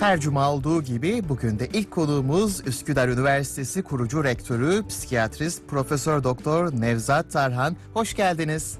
Her cuma olduğu gibi bugün de ilk konuğumuz Üsküdar Üniversitesi kurucu rektörü, psikiyatrist Profesör Doktor Nevzat Tarhan. Hoş geldiniz.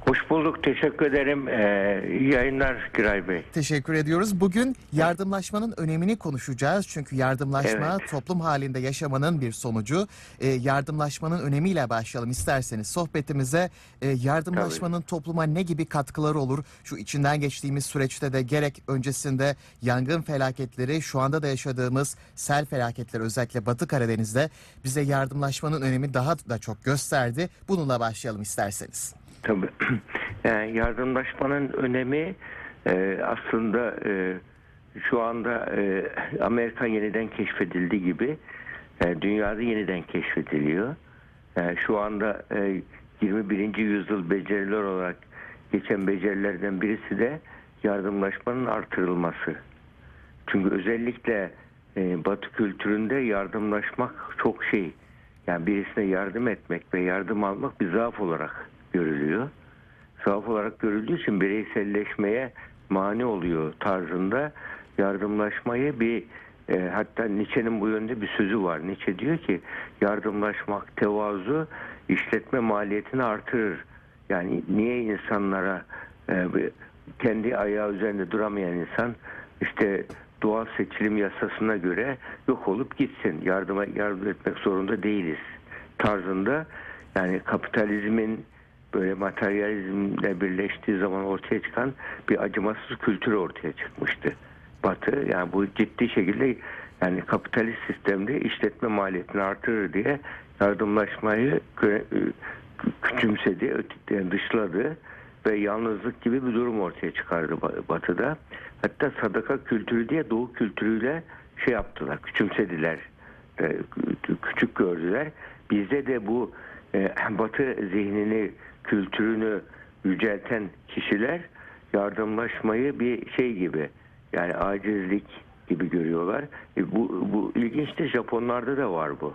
Hoş bulduk. Teşekkür ederim. Ee, iyi yayınlar Giray Bey. Teşekkür ediyoruz. Bugün yardımlaşmanın önemini konuşacağız. Çünkü yardımlaşma Evet. toplum halinde yaşamanın bir sonucu. Ee, yardımlaşmanın önemiyle başlayalım isterseniz sohbetimize. Ee, yardımlaşmanın topluma ne gibi katkıları olur? Şu içinden geçtiğimiz süreçte de gerek öncesinde yangın felaketleri, şu anda da yaşadığımız sel felaketleri özellikle Batı Karadeniz'de bize yardımlaşmanın önemi daha da çok gösterdi. Bununla başlayalım isterseniz. Tabii. Yani yardımlaşmanın önemi e, aslında e, şu anda e, Amerika yeniden keşfedildi gibi e, dünyada yeniden keşfediliyor. E, şu anda e, 21. yüzyıl beceriler olarak geçen becerilerden birisi de yardımlaşmanın artırılması. Çünkü özellikle e, Batı kültüründe yardımlaşmak çok şey. Yani birisine yardım etmek ve yardım almak bir zaaf olarak görülüyor. Zaaf olarak görüldüğü için bireyselleşmeye mani oluyor tarzında yardımlaşmayı bir e, hatta Nietzsche'nin bu yönde bir sözü var. Nietzsche diyor ki yardımlaşmak, tevazu işletme maliyetini artırır. Yani niye insanlara e, kendi ayağı üzerinde duramayan insan işte doğal seçilim yasasına göre yok olup gitsin. Yardıma yardım etmek zorunda değiliz tarzında yani kapitalizmin böyle materyalizmle birleştiği zaman ortaya çıkan bir acımasız kültür ortaya çıkmıştı. Batı yani bu ciddi şekilde yani kapitalist sistemde işletme maliyetini artırır diye yardımlaşmayı kö- küçümsedi, yani dışladı ve yalnızlık gibi bir durum ortaya çıkardı Ba- Batı'da. Hatta sadaka kültürü diye Doğu kültürüyle şey yaptılar, küçümsediler, e, kü- küçük gördüler. Bizde de bu e, Batı zihnini, kültürünü yücelten kişiler yardımlaşmayı bir şey gibi yani acizlik gibi görüyorlar. E, bu, bu ilginçtir Japonlarda da var bu.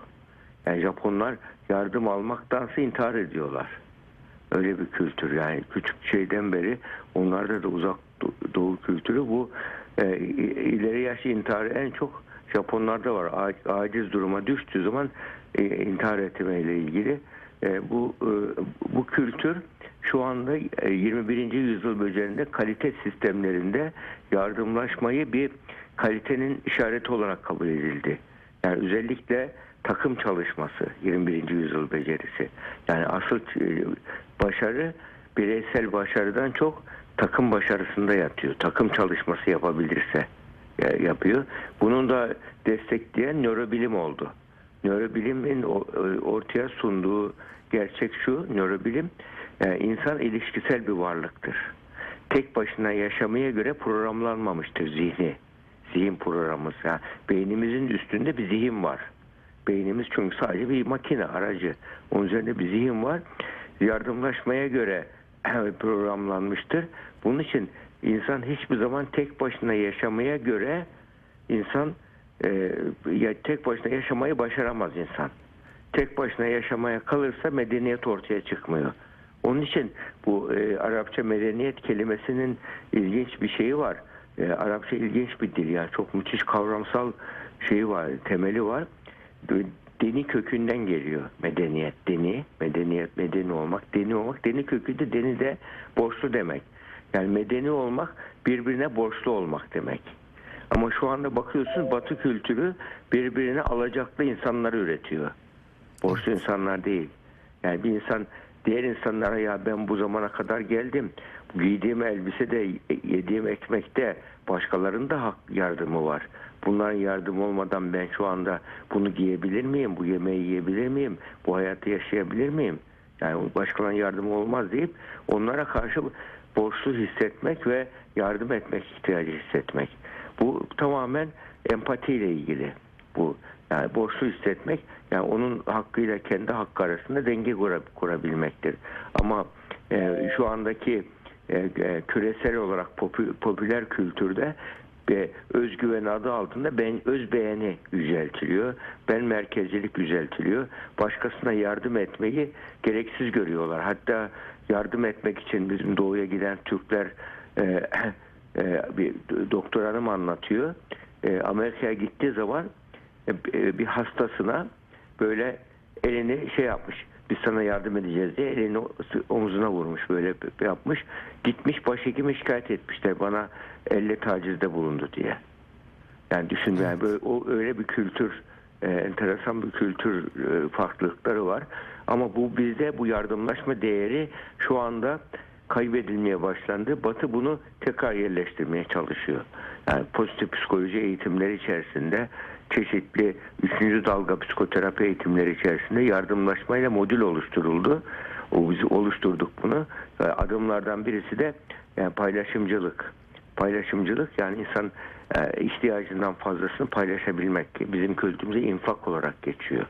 Yani Japonlar yardım almaktansa intihar ediyorlar. Öyle bir kültür yani küçük şeyden beri onlarda da uzak do- doğu kültürü bu e, ileri yaş intiharı en çok Japonlarda var. Aciz duruma düştüğü zaman e, intihar etmeyle ilgili bu e, bu kültür şu anda e, 21. yüzyıl böceğinde kalite sistemlerinde yardımlaşmayı bir kalitenin işareti olarak kabul edildi. Yani özellikle takım çalışması 21. yüzyıl becerisi. Yani asıl e, başarı bireysel başarıdan çok takım başarısında yatıyor. Takım çalışması yapabilirse e, yapıyor. Bunun da destekleyen nörobilim oldu. Nörobilimin e, ortaya sunduğu gerçek şu, nörobilim e, insan ilişkisel bir varlıktır. Tek başına yaşamaya göre programlanmamıştır zihni. Zihin programımız. Yani beynimizin üstünde bir zihin var. Beynimiz çünkü sadece bir makine, aracı. Onun üzerinde bir zihin var. Yardımlaşmaya göre programlanmıştır. Bunun için insan hiçbir zaman tek başına yaşamaya göre insan ya tek başına yaşamayı başaramaz insan. Tek başına yaşamaya kalırsa medeniyet ortaya çıkmıyor. Onun için bu e, Arapça medeniyet kelimesinin ilginç bir şeyi var. E, Arapça ilginç bir dil yani çok müthiş kavramsal şeyi var, temeli var. Deni kökünden geliyor medeniyet, deni, medeniyet, medeni olmak, deni olmak, deni kökü de deni de borçlu demek. Yani medeni olmak birbirine borçlu olmak demek. Ama şu anda bakıyorsunuz Batı kültürü birbirine alacaklı insanları üretiyor. Borçlu insanlar değil. Yani bir insan diğer insanlara ya ben bu zamana kadar geldim. Giydiğim elbisede, yediğim ekmekte başkalarının da hak yardımı var. Bunların yardımı olmadan ben şu anda bunu giyebilir miyim? Bu yemeği yiyebilir miyim? Bu hayatı yaşayabilir miyim? Yani başkalarının yardımı olmaz deyip onlara karşı borçlu hissetmek ve yardım etmek ihtiyacı hissetmek. Bu tamamen empatiyle ilgili. Bu yani borçlu hissetmek yani onun hakkıyla kendi hakkı arasında denge kura- kurabilmektir. Ama e, şu andaki e, e, küresel olarak popü- popüler kültürde ve özgüven adı altında ben öz beğeni yüceltiliyor. Ben merkezcilik yüceltiliyor. Başkasına yardım etmeyi gereksiz görüyorlar. Hatta yardım etmek için bizim doğuya giden Türkler e, e, bir doktor hanım anlatıyor. E, Amerika'ya gittiği zaman e, e, bir hastasına böyle elini şey yapmış. Biz sana yardım edeceğiz diye elini omuzuna vurmuş böyle yapmış. Gitmiş başhekime şikayet etmişler bana elle tacizde bulundu diye. Yani düşün yani böyle, o öyle bir kültür e, enteresan bir kültür e, farklılıkları var. Ama bu bizde bu yardımlaşma değeri şu anda kaybedilmeye başlandı. Batı bunu tekrar yerleştirmeye çalışıyor. Yani pozitif psikoloji eğitimleri içerisinde çeşitli üçüncü dalga psikoterapi eğitimleri içerisinde yardımlaşmayla modül oluşturuldu. O biz oluşturduk bunu. Adımlardan birisi de yani paylaşımcılık. Paylaşımcılık yani insan e, ihtiyacından fazlasını paylaşabilmek. Bizim kültürümüzde infak olarak geçiyor.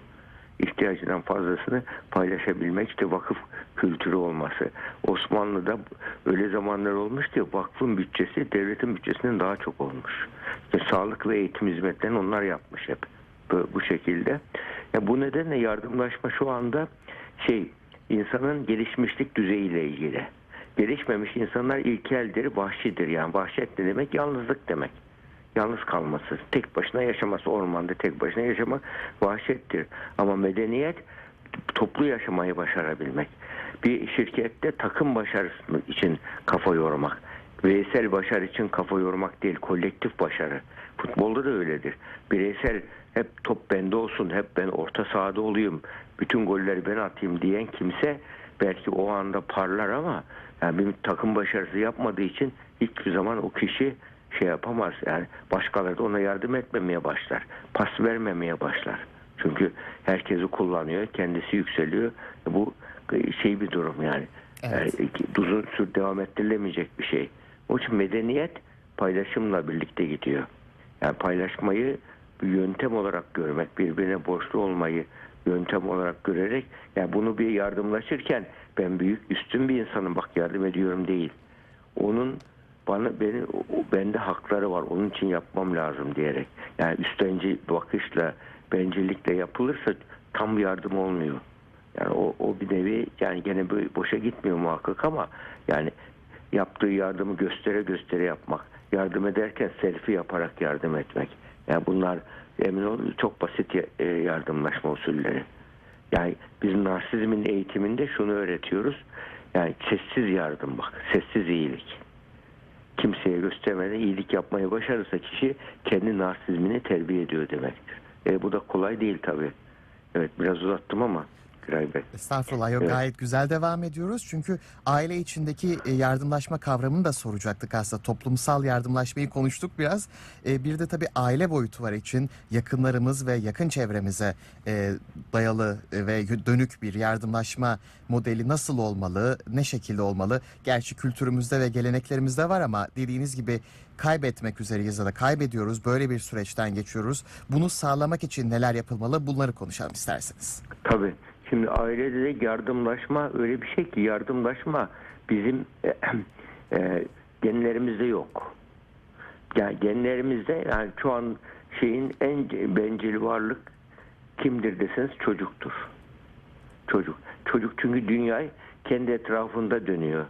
İhtiyacından fazlasını paylaşabilmek işte vakıf kültürü olması. Osmanlı'da öyle zamanlar olmuş ki vakfın bütçesi devletin bütçesinden daha çok olmuş. İşte sağlık ve eğitim hizmetlerini onlar yapmış hep bu, bu şekilde. Ya bu nedenle yardımlaşma şu anda şey insanın gelişmişlik düzeyiyle ilgili. Gelişmemiş insanlar ilkeldir, vahşidir. Yani vahşet ne demek? Yalnızlık demek. Yalnız kalması, tek başına yaşaması, ormanda tek başına yaşamak vahşettir. Ama medeniyet toplu yaşamayı başarabilmek. Bir şirkette takım başarısı için kafa yormak. Bireysel başarı için kafa yormak değil, kolektif başarı. Futbolda da öyledir. Bireysel hep top bende olsun, hep ben orta sahada olayım, bütün golleri ben atayım diyen kimse belki o anda parlar ama yani bir takım başarısı yapmadığı için hiçbir zaman o kişi şey yapamaz. Yani başkaları da ona yardım etmemeye başlar. Pas vermemeye başlar. Çünkü herkesi kullanıyor, kendisi yükseliyor. Bu şey bir durum yani. Evet. Yani uzun süre devam ettirilemeyecek bir şey. Onun için medeniyet paylaşımla birlikte gidiyor. Yani paylaşmayı bir yöntem olarak görmek, birbirine borçlu olmayı yöntem olarak görerek yani bunu bir yardımlaşırken ben büyük üstün bir insanım bak yardım ediyorum değil. Onun bana beni bende hakları var onun için yapmam lazım diyerek. Yani üstenci bakışla bencillikle yapılırsa tam yardım olmuyor. Yani o, o bir nevi yani gene böyle boşa gitmiyor muhakkak ama yani yaptığı yardımı göstere göstere yapmak. Yardım ederken selfie yaparak yardım etmek. Yani bunlar emin olun çok basit e, yardımlaşma usulleri. Yani biz narsizmin eğitiminde şunu öğretiyoruz. Yani sessiz yardım bak. Sessiz iyilik. Kimseye göstermeden iyilik yapmayı başarırsa kişi kendi narsizmini terbiye ediyor demektir. E, bu da kolay değil tabii. Evet biraz uzattım ama Güray Bey. Estağfurullah yok Evet. gayet güzel devam ediyoruz. Çünkü aile içindeki e, yardımlaşma kavramını da soracaktık aslında. Toplumsal yardımlaşmayı konuştuk biraz. E, Bir de tabii aile boyutu var için yakınlarımız ve yakın çevremize e, dayalı e, ve dönük bir yardımlaşma modeli nasıl olmalı, ne şekilde olmalı? Gerçi kültürümüzde ve geleneklerimizde var ama dediğiniz gibi kaybetmek üzereyiz ya da kaybediyoruz. Böyle bir süreçten geçiyoruz. Bunu sağlamak için neler yapılmalı? Bunları konuşalım isterseniz. Tabii. Şimdi ailede de yardımlaşma öyle bir şey ki yardımlaşma bizim e, genlerimizde yok. Yani genlerimizde yani şu an şeyin en bencil varlık kimdir deseniz çocuktur. Çocuk. Çocuk çünkü dünyayı kendi etrafında dönüyor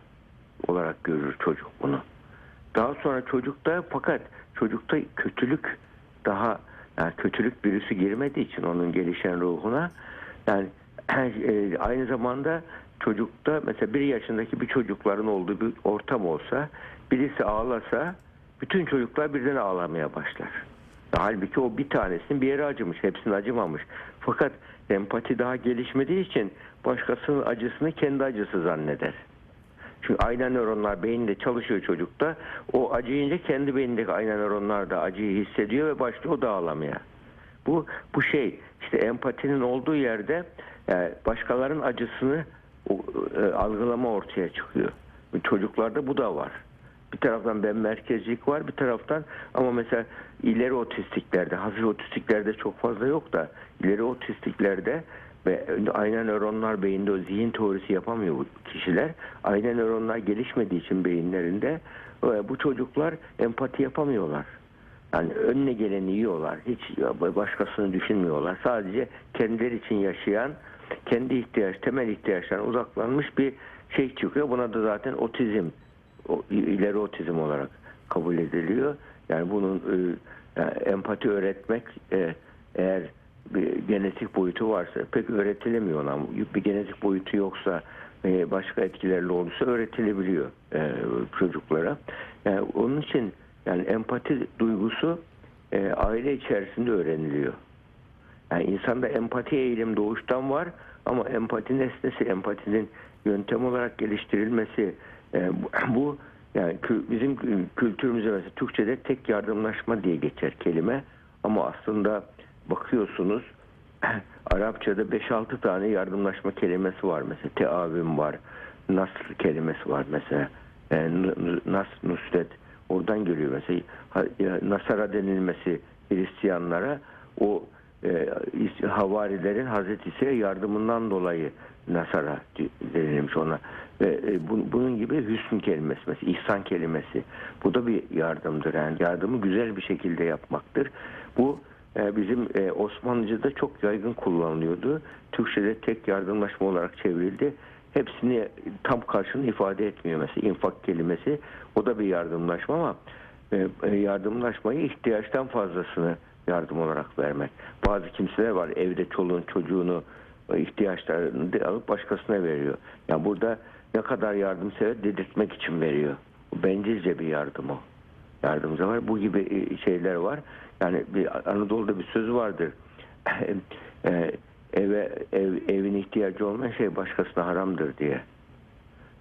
olarak görür çocuk bunu. Daha sonra çocukta fakat çocukta kötülük daha yani kötülük virüsü girmediği için onun gelişen ruhuna yani e, aynı zamanda çocukta mesela bir yaşındaki bir çocukların olduğu bir ortam olsa birisi ağlasa bütün çocuklar birden ağlamaya başlar. Halbuki o bir tanesinin bir yere acımış, hepsinin acımamış. Fakat empati daha gelişmediği için başkasının acısını kendi acısı zanneder. Çünkü ayna nöronlar beyinde çalışıyor çocukta. O acıyınca kendi beynindeki ayna nöronlar da acıyı hissediyor ve başlıyor o da ağlamaya. Bu bu şey işte empatinin olduğu yerde e, başkalarının acısını e, algılama ortaya çıkıyor. Çocuklarda bu da var. Bir taraftan ben merkezcilik var bir taraftan ama mesela ileri otistiklerde hafif otistiklerde çok fazla yok da ileri otistiklerde ve ayna nöronlar beyinde o zihin teorisi yapamıyor bu kişiler. Ayna nöronlar gelişmediği için beyinlerinde e, bu çocuklar empati yapamıyorlar. Yani önüne geleni yiyorlar. Hiç başkasını düşünmüyorlar. Sadece kendileri için yaşayan, kendi ihtiyaç, temel ihtiyaçlarına uzaklanmış bir şey çıkıyor. Buna da zaten otizm, ileri otizm olarak kabul ediliyor. Yani bunun e, yani empati öğretmek e, eğer bir genetik boyutu varsa pek öğretilemiyor ona. Bir genetik boyutu yoksa başka etkilerle olursa öğretilebiliyor e, çocuklara. Yani onun için yani empati duygusu aile içerisinde öğreniliyor. Yani insanda empati eğilim doğuştan var ama empati nesnesi, empatinin yöntem olarak geliştirilmesi e, bu, yani bizim kültürümüzde mesela Türkçe'de tek yardımlaşma diye geçer kelime. Ama aslında bakıyorsunuz Arapçada 5-6 tane yardımlaşma kelimesi var mesela. Teavüm var, nasr kelimesi var mesela. E, nas nusret oradan geliyor mesela. Nasara denilmesi Hristiyanlara o e, havarilerin Hazreti İsa'ya yardımından dolayı Nasara denilmiş ona. Ve e, bu- bunun gibi hüsn kelimesi mesela ihsan kelimesi. Bu da bir yardımdır. Yani yardımı güzel bir şekilde yapmaktır. Bu e, bizim e, Osmanlıca'da çok yaygın kullanılıyordu. Türkçe'de tek yardımlaşma olarak çevrildi. Hepsini tam karşını ifade etmiyor. Mesela infak kelimesi o da bir yardımlaşma ama yardımlaşmayı ihtiyaçtan fazlasını yardım olarak vermek. Bazı kimseler var evde çoluğun çocuğunu e, ihtiyaçlarını alıp başkasına veriyor. Yani burada ne kadar yardımsever dedirtmek için veriyor. Bencilce bir yardım o. Yardımcı var. Bu gibi e, şeyler var. Yani bir Anadolu'da bir söz vardır. E, eve ev, evin ihtiyacı olmayan şey başkasına haramdır diye.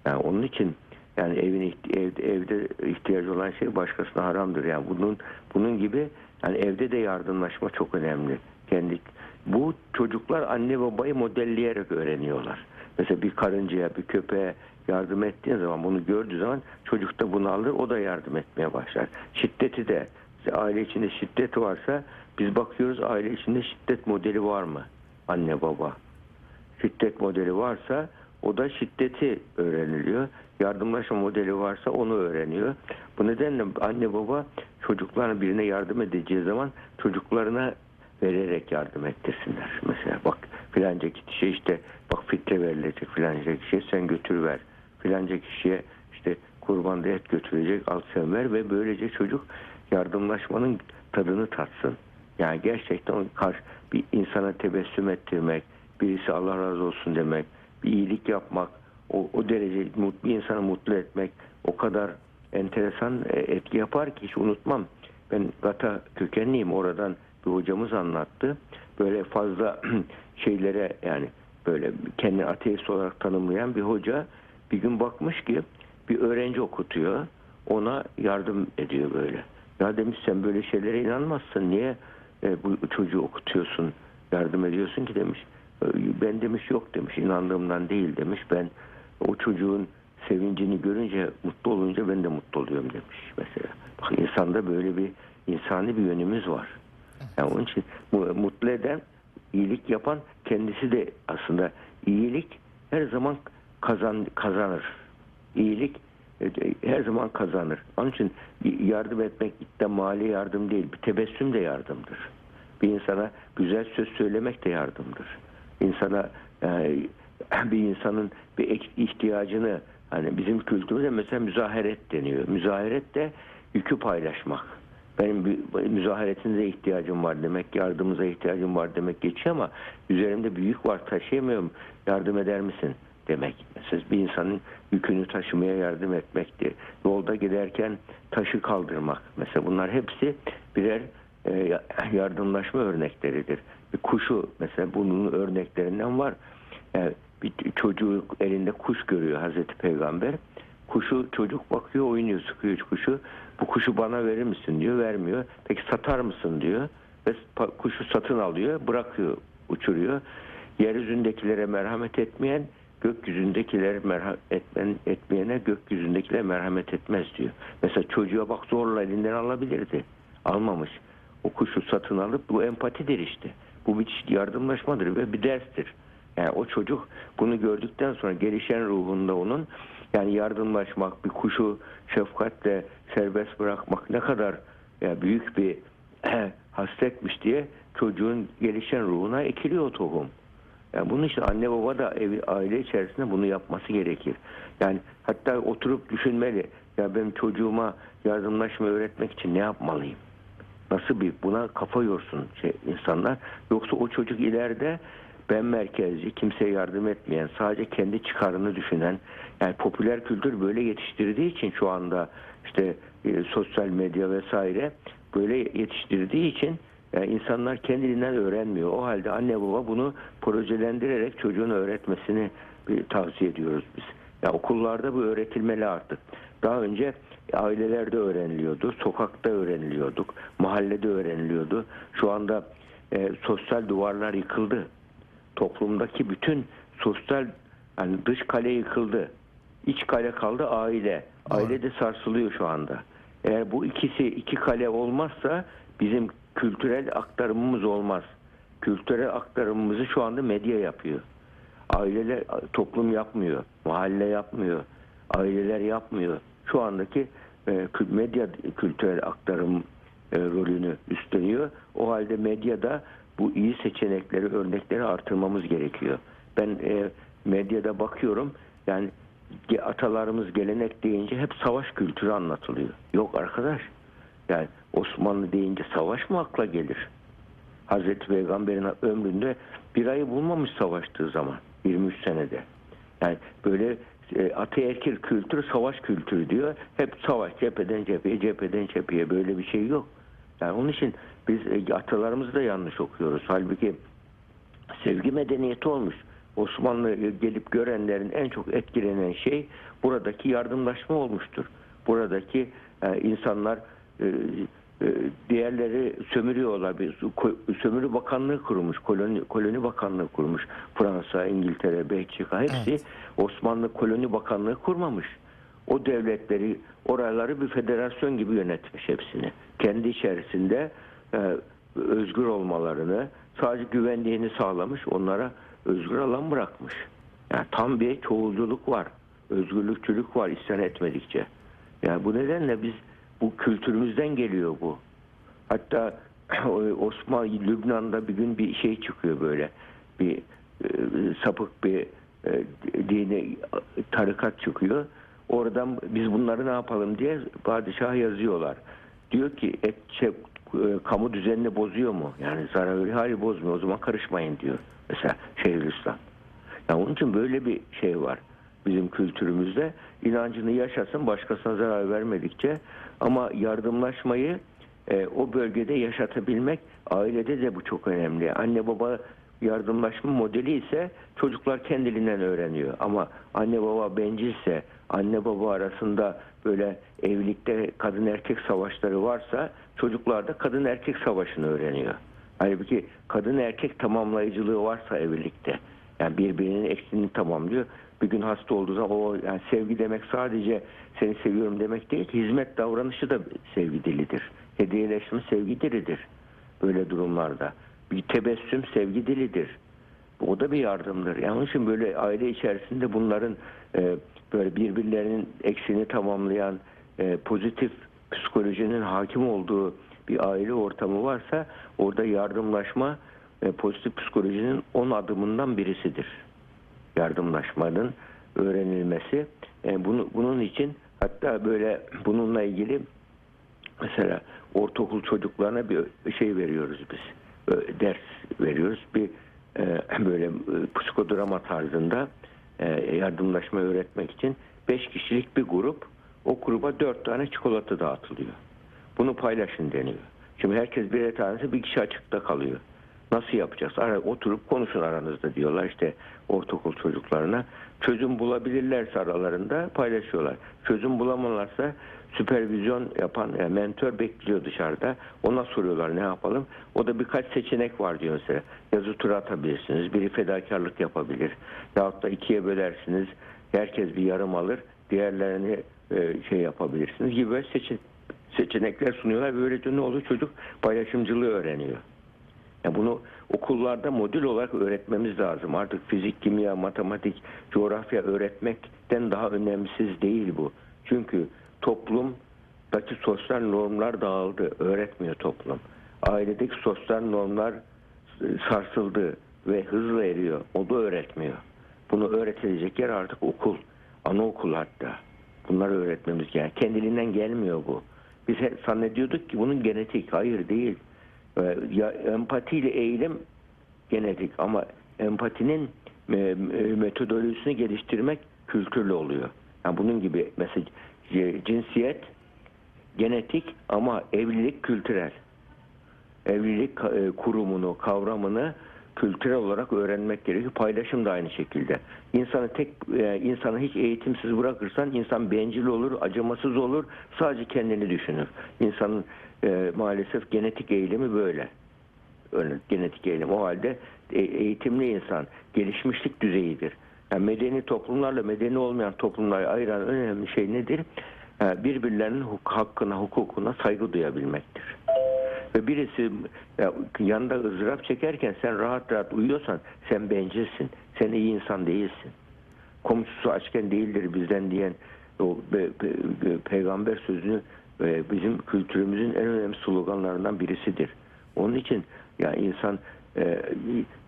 Yani onun için yani evin evde, evde ihtiyacı olan şey başkasına haramdır. Yani bunun bunun gibi yani evde de yardımlaşma çok önemli. Kendi bu çocuklar anne babayı modelleyerek öğreniyorlar. Mesela bir karıncaya, bir köpeğe yardım ettiğin zaman bunu gördüğü zaman çocuk da bunu alır, o da yardım etmeye başlar. Şiddeti de aile içinde şiddet varsa biz bakıyoruz aile içinde şiddet modeli var mı? Anne baba şiddet modeli varsa o da şiddeti öğreniliyor. Yardımlaşma modeli varsa onu öğreniyor. Bu nedenle anne baba çocuklarına birine yardım edeceği zaman çocuklarına vererek yardım ettirsinler. Mesela bak filanca kişiye işte bak fitre verilecek filanca kişiye sen götür ver. Filanca kişiye işte kurban et götürecek al sen ver ve böylece çocuk yardımlaşmanın tadını tatsın. Yani gerçekten karşı bir insana tebessüm ettirmek, birisi Allah razı olsun demek, bir iyilik yapmak, o, o derece mutlu insanı mutlu etmek o kadar enteresan e, etki yapar ki hiç unutmam. Ben Gata kökenliyim oradan bir hocamız anlattı. Böyle fazla şeylere yani böyle kendi ateist olarak tanımlayan bir hoca bir gün bakmış ki bir öğrenci okutuyor. Ona yardım ediyor böyle. Ya demiş sen böyle şeylere inanmazsın. Niye e, bu çocuğu okutuyorsun, yardım ediyorsun ki demiş. Ben demiş yok demiş. inandığımdan değil demiş. Ben o çocuğun sevincini görünce, mutlu olunca ben de mutlu oluyorum demiş mesela. Bak insanda böyle bir insani bir yönümüz var. Yani onun için mu- mutlu eden, iyilik yapan kendisi de aslında iyilik her zaman kazan kazanır. İyilik e, her zaman kazanır. Onun için yardım etmek de mali yardım değil, bir tebessüm de yardımdır. Bir insana güzel söz söylemek de yardımdır. İnsana e, bir insanın bir ihtiyacını hani bizim kültürümüzde mesela müzaheret deniyor. Müzaheret de yükü paylaşmak. Benim bir müzaharetinize ihtiyacım var demek, yardımınıza ihtiyacım var demek geçiyor ama üzerimde bir yük var taşıyamıyorum yardım eder misin demek. Mesela bir insanın yükünü taşımaya yardım etmektir. Yolda giderken taşı kaldırmak. Mesela bunlar hepsi birer e, yardımlaşma örnekleridir. Bir kuşu mesela bunun örneklerinden var. Yani bir çocuk elinde kuş görüyor Hazreti Peygamber. Kuşu çocuk bakıyor oynuyor sıkıyor kuşu. Bu kuşu bana verir misin diyor vermiyor. Peki satar mısın diyor. Ve kuşu satın alıyor bırakıyor uçuruyor. Yeryüzündekilere merhamet etmeyen gökyüzündekiler merhamet etmen, etmeyene gökyüzündekiler merhamet etmez diyor. Mesela çocuğa bak zorla elinden alabilirdi. Almamış. O kuşu satın alıp bu empatidir işte. Bu bir yardımlaşmadır ve bir derstir. Yani o çocuk bunu gördükten sonra gelişen ruhunda onun yani yardımlaşmak, bir kuşu şefkatle serbest bırakmak ne kadar ya büyük bir hasretmiş diye çocuğun gelişen ruhuna ekiliyor tohum. Yani bunun için anne baba da evi, aile içerisinde bunu yapması gerekir. Yani hatta oturup düşünmeli. Ya ben çocuğuma yardımlaşma öğretmek için ne yapmalıyım? Nasıl bir buna kafa yorsun şey, insanlar. Yoksa o çocuk ileride ben merkezci, kimseye yardım etmeyen, sadece kendi çıkarını düşünen, yani popüler kültür böyle yetiştirdiği için şu anda işte e, sosyal medya vesaire böyle yetiştirdiği için yani insanlar kendiliğinden öğrenmiyor. O halde anne baba bunu projelendirerek çocuğun öğretmesini bir tavsiye ediyoruz biz. Ya okullarda bu öğretilmeli artık. Daha önce ailelerde öğreniliyordu, sokakta öğreniliyorduk, mahallede öğreniliyordu. Şu anda e, sosyal duvarlar yıkıldı. Toplumdaki bütün sosyal yani dış kale yıkıldı. İç kale kaldı aile. Aile de sarsılıyor şu anda. Eğer bu ikisi iki kale olmazsa bizim kültürel aktarımımız olmaz. Kültürel aktarımımızı şu anda medya yapıyor. Aileler toplum yapmıyor, mahalle yapmıyor, aileler yapmıyor. Şu andaki e, medya kültürel aktarım e, rolünü üstleniyor. O halde medyada bu iyi seçenekleri, örnekleri artırmamız gerekiyor. Ben e, medyada bakıyorum yani atalarımız gelenek deyince hep savaş kültürü anlatılıyor. Yok arkadaş. Yani Osmanlı deyince savaş mı akla gelir? Hazreti Peygamber'in ömründe bir ayı bulmamış savaştığı zaman 23 senede. Yani böyle e, ataerkil kültür savaş kültürü diyor. Hep savaş cepheden cepheye cepheden cepheye böyle bir şey yok. Yani onun için biz e, atalarımızı da yanlış okuyoruz. Halbuki sevgi medeniyeti olmuş. Osmanlı e, gelip görenlerin en çok etkilenen şey buradaki yardımlaşma olmuştur. Buradaki e, insanlar diğerleri sömürüyorlar. Bir ko- sömürü bakanlığı kurmuş, koloni, koloni bakanlığı kurmuş. Fransa, İngiltere, Belçika hepsi Evet. Osmanlı koloni bakanlığı kurmamış. O devletleri, oraları bir federasyon gibi yönetmiş hepsini. Kendi içerisinde e, özgür olmalarını, sadece güvenliğini sağlamış, onlara özgür alan bırakmış. Yani tam bir çoğulculuk var, özgürlükçülük var isyan etmedikçe. Yani bu nedenle biz bu kültürümüzden geliyor bu. Hatta Osmanlı Lübnan'da bir gün bir şey çıkıyor böyle. Bir e, sapık bir e, dini tarikat çıkıyor. Oradan biz bunları ne yapalım diye padişah yazıyorlar. Diyor ki et, şey, e, kamu düzenini bozuyor mu? Yani zarar. Hayır bozmuyor. O zaman karışmayın diyor. Mesela Şeyhülislam. Yani onun için böyle bir şey var bizim kültürümüzde. inancını yaşasın başkasına zarar vermedikçe ama yardımlaşmayı e, o bölgede yaşatabilmek ailede de bu çok önemli. Anne baba yardımlaşma modeli ise çocuklar kendiliğinden öğreniyor. Ama anne baba bencilse, anne baba arasında böyle evlilikte kadın erkek savaşları varsa çocuklar da kadın erkek savaşını öğreniyor. Halbuki kadın erkek tamamlayıcılığı varsa evlilikte yani birbirinin eksiğini tamamlıyor. Bir gün hasta olduğu zaman o yani sevgi demek sadece seni seviyorum demek değil. Hizmet davranışı da sevgi dilidir. Hediyeleşme sevgi dilidir. Böyle durumlarda. Bir tebessüm sevgi dilidir. O da bir yardımdır. Yani onun için böyle aile içerisinde bunların e, böyle birbirlerinin eksiğini tamamlayan e, pozitif psikolojinin hakim olduğu bir aile ortamı varsa orada yardımlaşma e, pozitif psikolojinin 10 adımından birisidir. Yardımlaşmanın öğrenilmesi. E, bunu, bunun için hatta böyle bununla ilgili mesela ortaokul çocuklarına bir şey veriyoruz biz. Ders veriyoruz. Bir e, böyle e, psikodrama tarzında e, yardımlaşma öğretmek için 5 kişilik bir grup o gruba 4 tane çikolata dağıtılıyor. Bunu paylaşın deniyor. Şimdi herkes birer tanesi bir kişi açıkta kalıyor. Nasıl yapacağız? Ara, oturup konuşun aranızda diyorlar işte ortaokul çocuklarına. Çözüm bulabilirlerse aralarında paylaşıyorlar. Çözüm bulamazlarsa süpervizyon yapan yani mentor bekliyor dışarıda. Ona soruyorlar ne yapalım. O da birkaç seçenek var diyor mesela. Yazı tura atabilirsiniz. Biri fedakarlık yapabilir. Yahut da ikiye bölersiniz. Herkes bir yarım alır. Diğerlerini e, şey yapabilirsiniz gibi böyle seçin, seçenekler sunuyorlar. Böylece ne oluyor? Çocuk paylaşımcılığı öğreniyor. Yani bunu okullarda modül olarak öğretmemiz lazım. Artık fizik, kimya, matematik, coğrafya öğretmekten daha önemsiz değil bu. Çünkü toplumdaki sosyal normlar dağıldı. Öğretmiyor toplum. Ailedeki sosyal normlar e, sarsıldı. ve hızla eriyor. O da öğretmiyor. Bunu öğretilecek yer artık okul. Anaokul hatta. Bunları öğretmemiz gerek. Kendiliğinden gelmiyor bu. Biz hep zannediyorduk ki bunun genetik. Hayır değil. Ee, Ya, empatiyle eğilim genetik ama empatinin e, e, metodolojisini geliştirmek kültürlü oluyor. Yani bunun gibi mesela e, cinsiyet genetik ama evlilik kültürel. Evlilik e, kurumunu, kavramını kültürel olarak öğrenmek gerekiyor. Paylaşım da aynı şekilde. İnsanı tek e, insanı hiç eğitimsiz bırakırsan insan bencil olur, acımasız olur, sadece kendini düşünür. İnsanın e, maalesef genetik eğilimi böyle. Öyle, genetik eğilim. O halde eğitimli insan gelişmişlik düzeyidir. Yani medeni toplumlarla medeni olmayan toplumları ayıran önemli şey nedir? E, Birbirlerinin huk- hakkına, hukukuna saygı duyabilmektir. Ve birisi ya, yanında ızdırap çekerken sen rahat rahat uyuyorsan sen bencilsin. Sen iyi insan değilsin. Komşusu açken değildir bizden diyen o pe- pe- peygamber sözünü e, bizim kültürümüzün en önemli sloganlarından birisidir. Onun için ya insan e,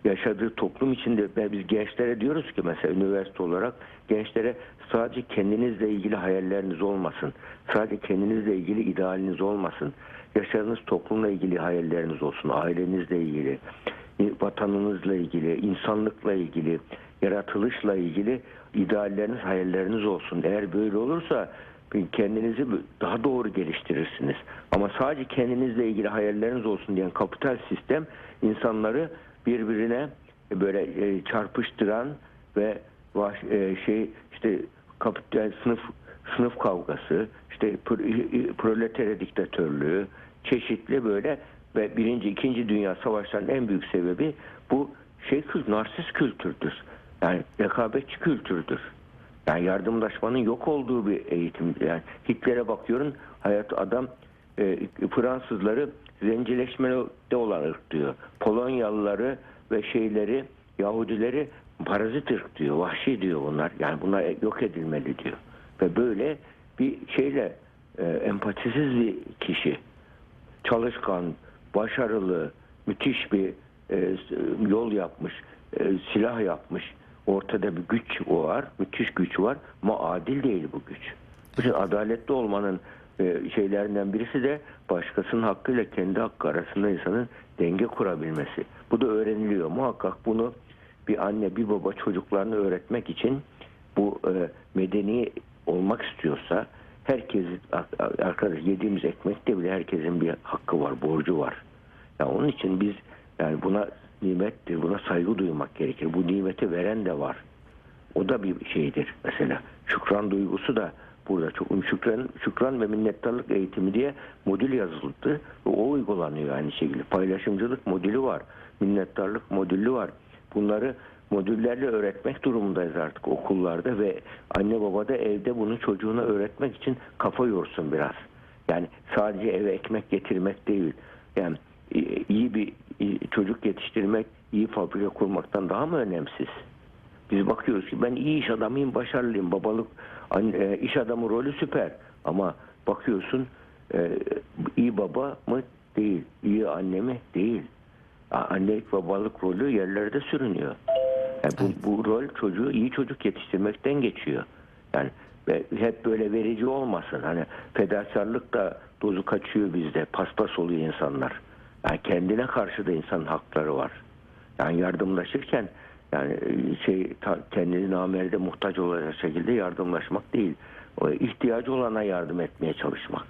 yaşadığı toplum içinde biz gençlere diyoruz ki mesela üniversite olarak gençlere sadece kendinizle ilgili hayalleriniz olmasın. Sadece kendinizle ilgili idealiniz olmasın. Yaşadığınız toplumla ilgili hayalleriniz olsun. Ailenizle ilgili, vatanınızla ilgili, insanlıkla ilgili, yaratılışla ilgili idealleriniz, hayalleriniz olsun. Eğer böyle olursa kendinizi daha doğru geliştirirsiniz. Ama sadece kendinizle ilgili hayalleriniz olsun diyen kapital sistem insanları birbirine böyle e, çarpıştıran ve e, şey işte kapital sınıf sınıf kavgası, işte pro- proletarya diktatörlüğü, çeşitli böyle ve birinci, ikinci dünya savaşlarının en büyük sebebi bu şey narsist kültürdür. Yani rekabetçi kültürdür. Yani yardımlaşmanın yok olduğu bir eğitim. Yani Hitler'e bakıyorum hayat adam e, Fransızları zencileşmede olan ırk diyor. Polonyalıları ve şeyleri Yahudileri parazit ırk diyor. Vahşi diyor bunlar. Yani bunlar yok edilmeli diyor. Ve böyle bir şeyle e, empatisiz bir kişi çalışkan, başarılı, müthiş bir e, yol yapmış, e, silah yapmış. Ortada bir güç var, müthiş güç var ama adil değil bu güç. Bütün adaletli olmanın e, şeylerinden birisi de başkasının hakkıyla kendi hakkı arasında insanın denge kurabilmesi. Bu da öğreniliyor. Muhakkak bunu bir anne bir baba çocuklarını öğretmek için bu e, medeni olmak istiyorsa herkes arkadaş yediğimiz ekmekte bile herkesin bir hakkı var, borcu var. Yani onun için biz yani buna nimettir, buna saygı duymak gerekir. Bu nimeti veren de var. O da bir şeydir mesela. Şükran duygusu da burada çok şükran, şükran ve minnettarlık eğitimi diye modül yazıldı ve o uygulanıyor aynı şekilde. Paylaşımcılık modülü var, minnettarlık modülü var. Bunları modüllerle öğretmek durumundayız artık okullarda ve anne baba da evde bunu çocuğuna öğretmek için kafa yorsun biraz. Yani sadece eve ekmek getirmek değil. Yani iyi bir çocuk yetiştirmek, iyi fabrika kurmaktan daha mı önemsiz? Biz bakıyoruz ki ben iyi iş adamıyım, başarılıyım, babalık, iş adamı rolü süper. Ama bakıyorsun iyi baba mı? Değil. İyi anne mi? Değil. Annelik babalık rolü yerlerde sürünüyor. Yani bu, bu rol çocuğu iyi çocuk yetiştirmekten geçiyor. Yani hep böyle verici olmasın. Hani fedakarlık da dozu kaçıyor bizde. Paspas oluyor insanlar. Yani kendine karşı da insanın hakları var. Yani yardımlaşırken yani şey kendini namerde muhtaç olacak şekilde yardımlaşmak değil. O ihtiyacı olana yardım etmeye çalışmak.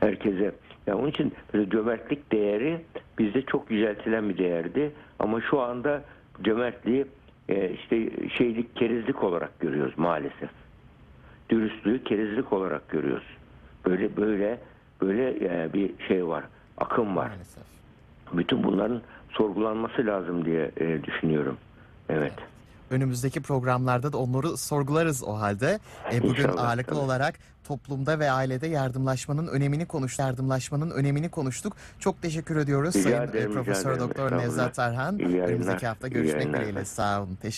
Herkese. Yani onun için cömertlik değeri bizde çok yüceltilen bir değerdi. Ama şu anda cömertliği işte şeylik kerizlik olarak görüyoruz maalesef. Dürüstlüğü kerizlik olarak görüyoruz. Böyle böyle böyle bir şey var. Akım var. Maalesef. Bütün bunların sorgulanması lazım diye düşünüyorum. Evet. Önümüzdeki programlarda da onları sorgularız o halde. E, bugün İnşallah, ağırlıklı tabii. olarak toplumda ve ailede yardımlaşmanın önemini konuştuk. Yardımlaşmanın önemini konuştuk. Çok teşekkür ediyoruz Rica Sayın e, ederim, Profesör. Doktor. Nevzat Tarhan. Önümüzdeki hafta görüşmek dileğiyle. Sağ olun. Teşekkür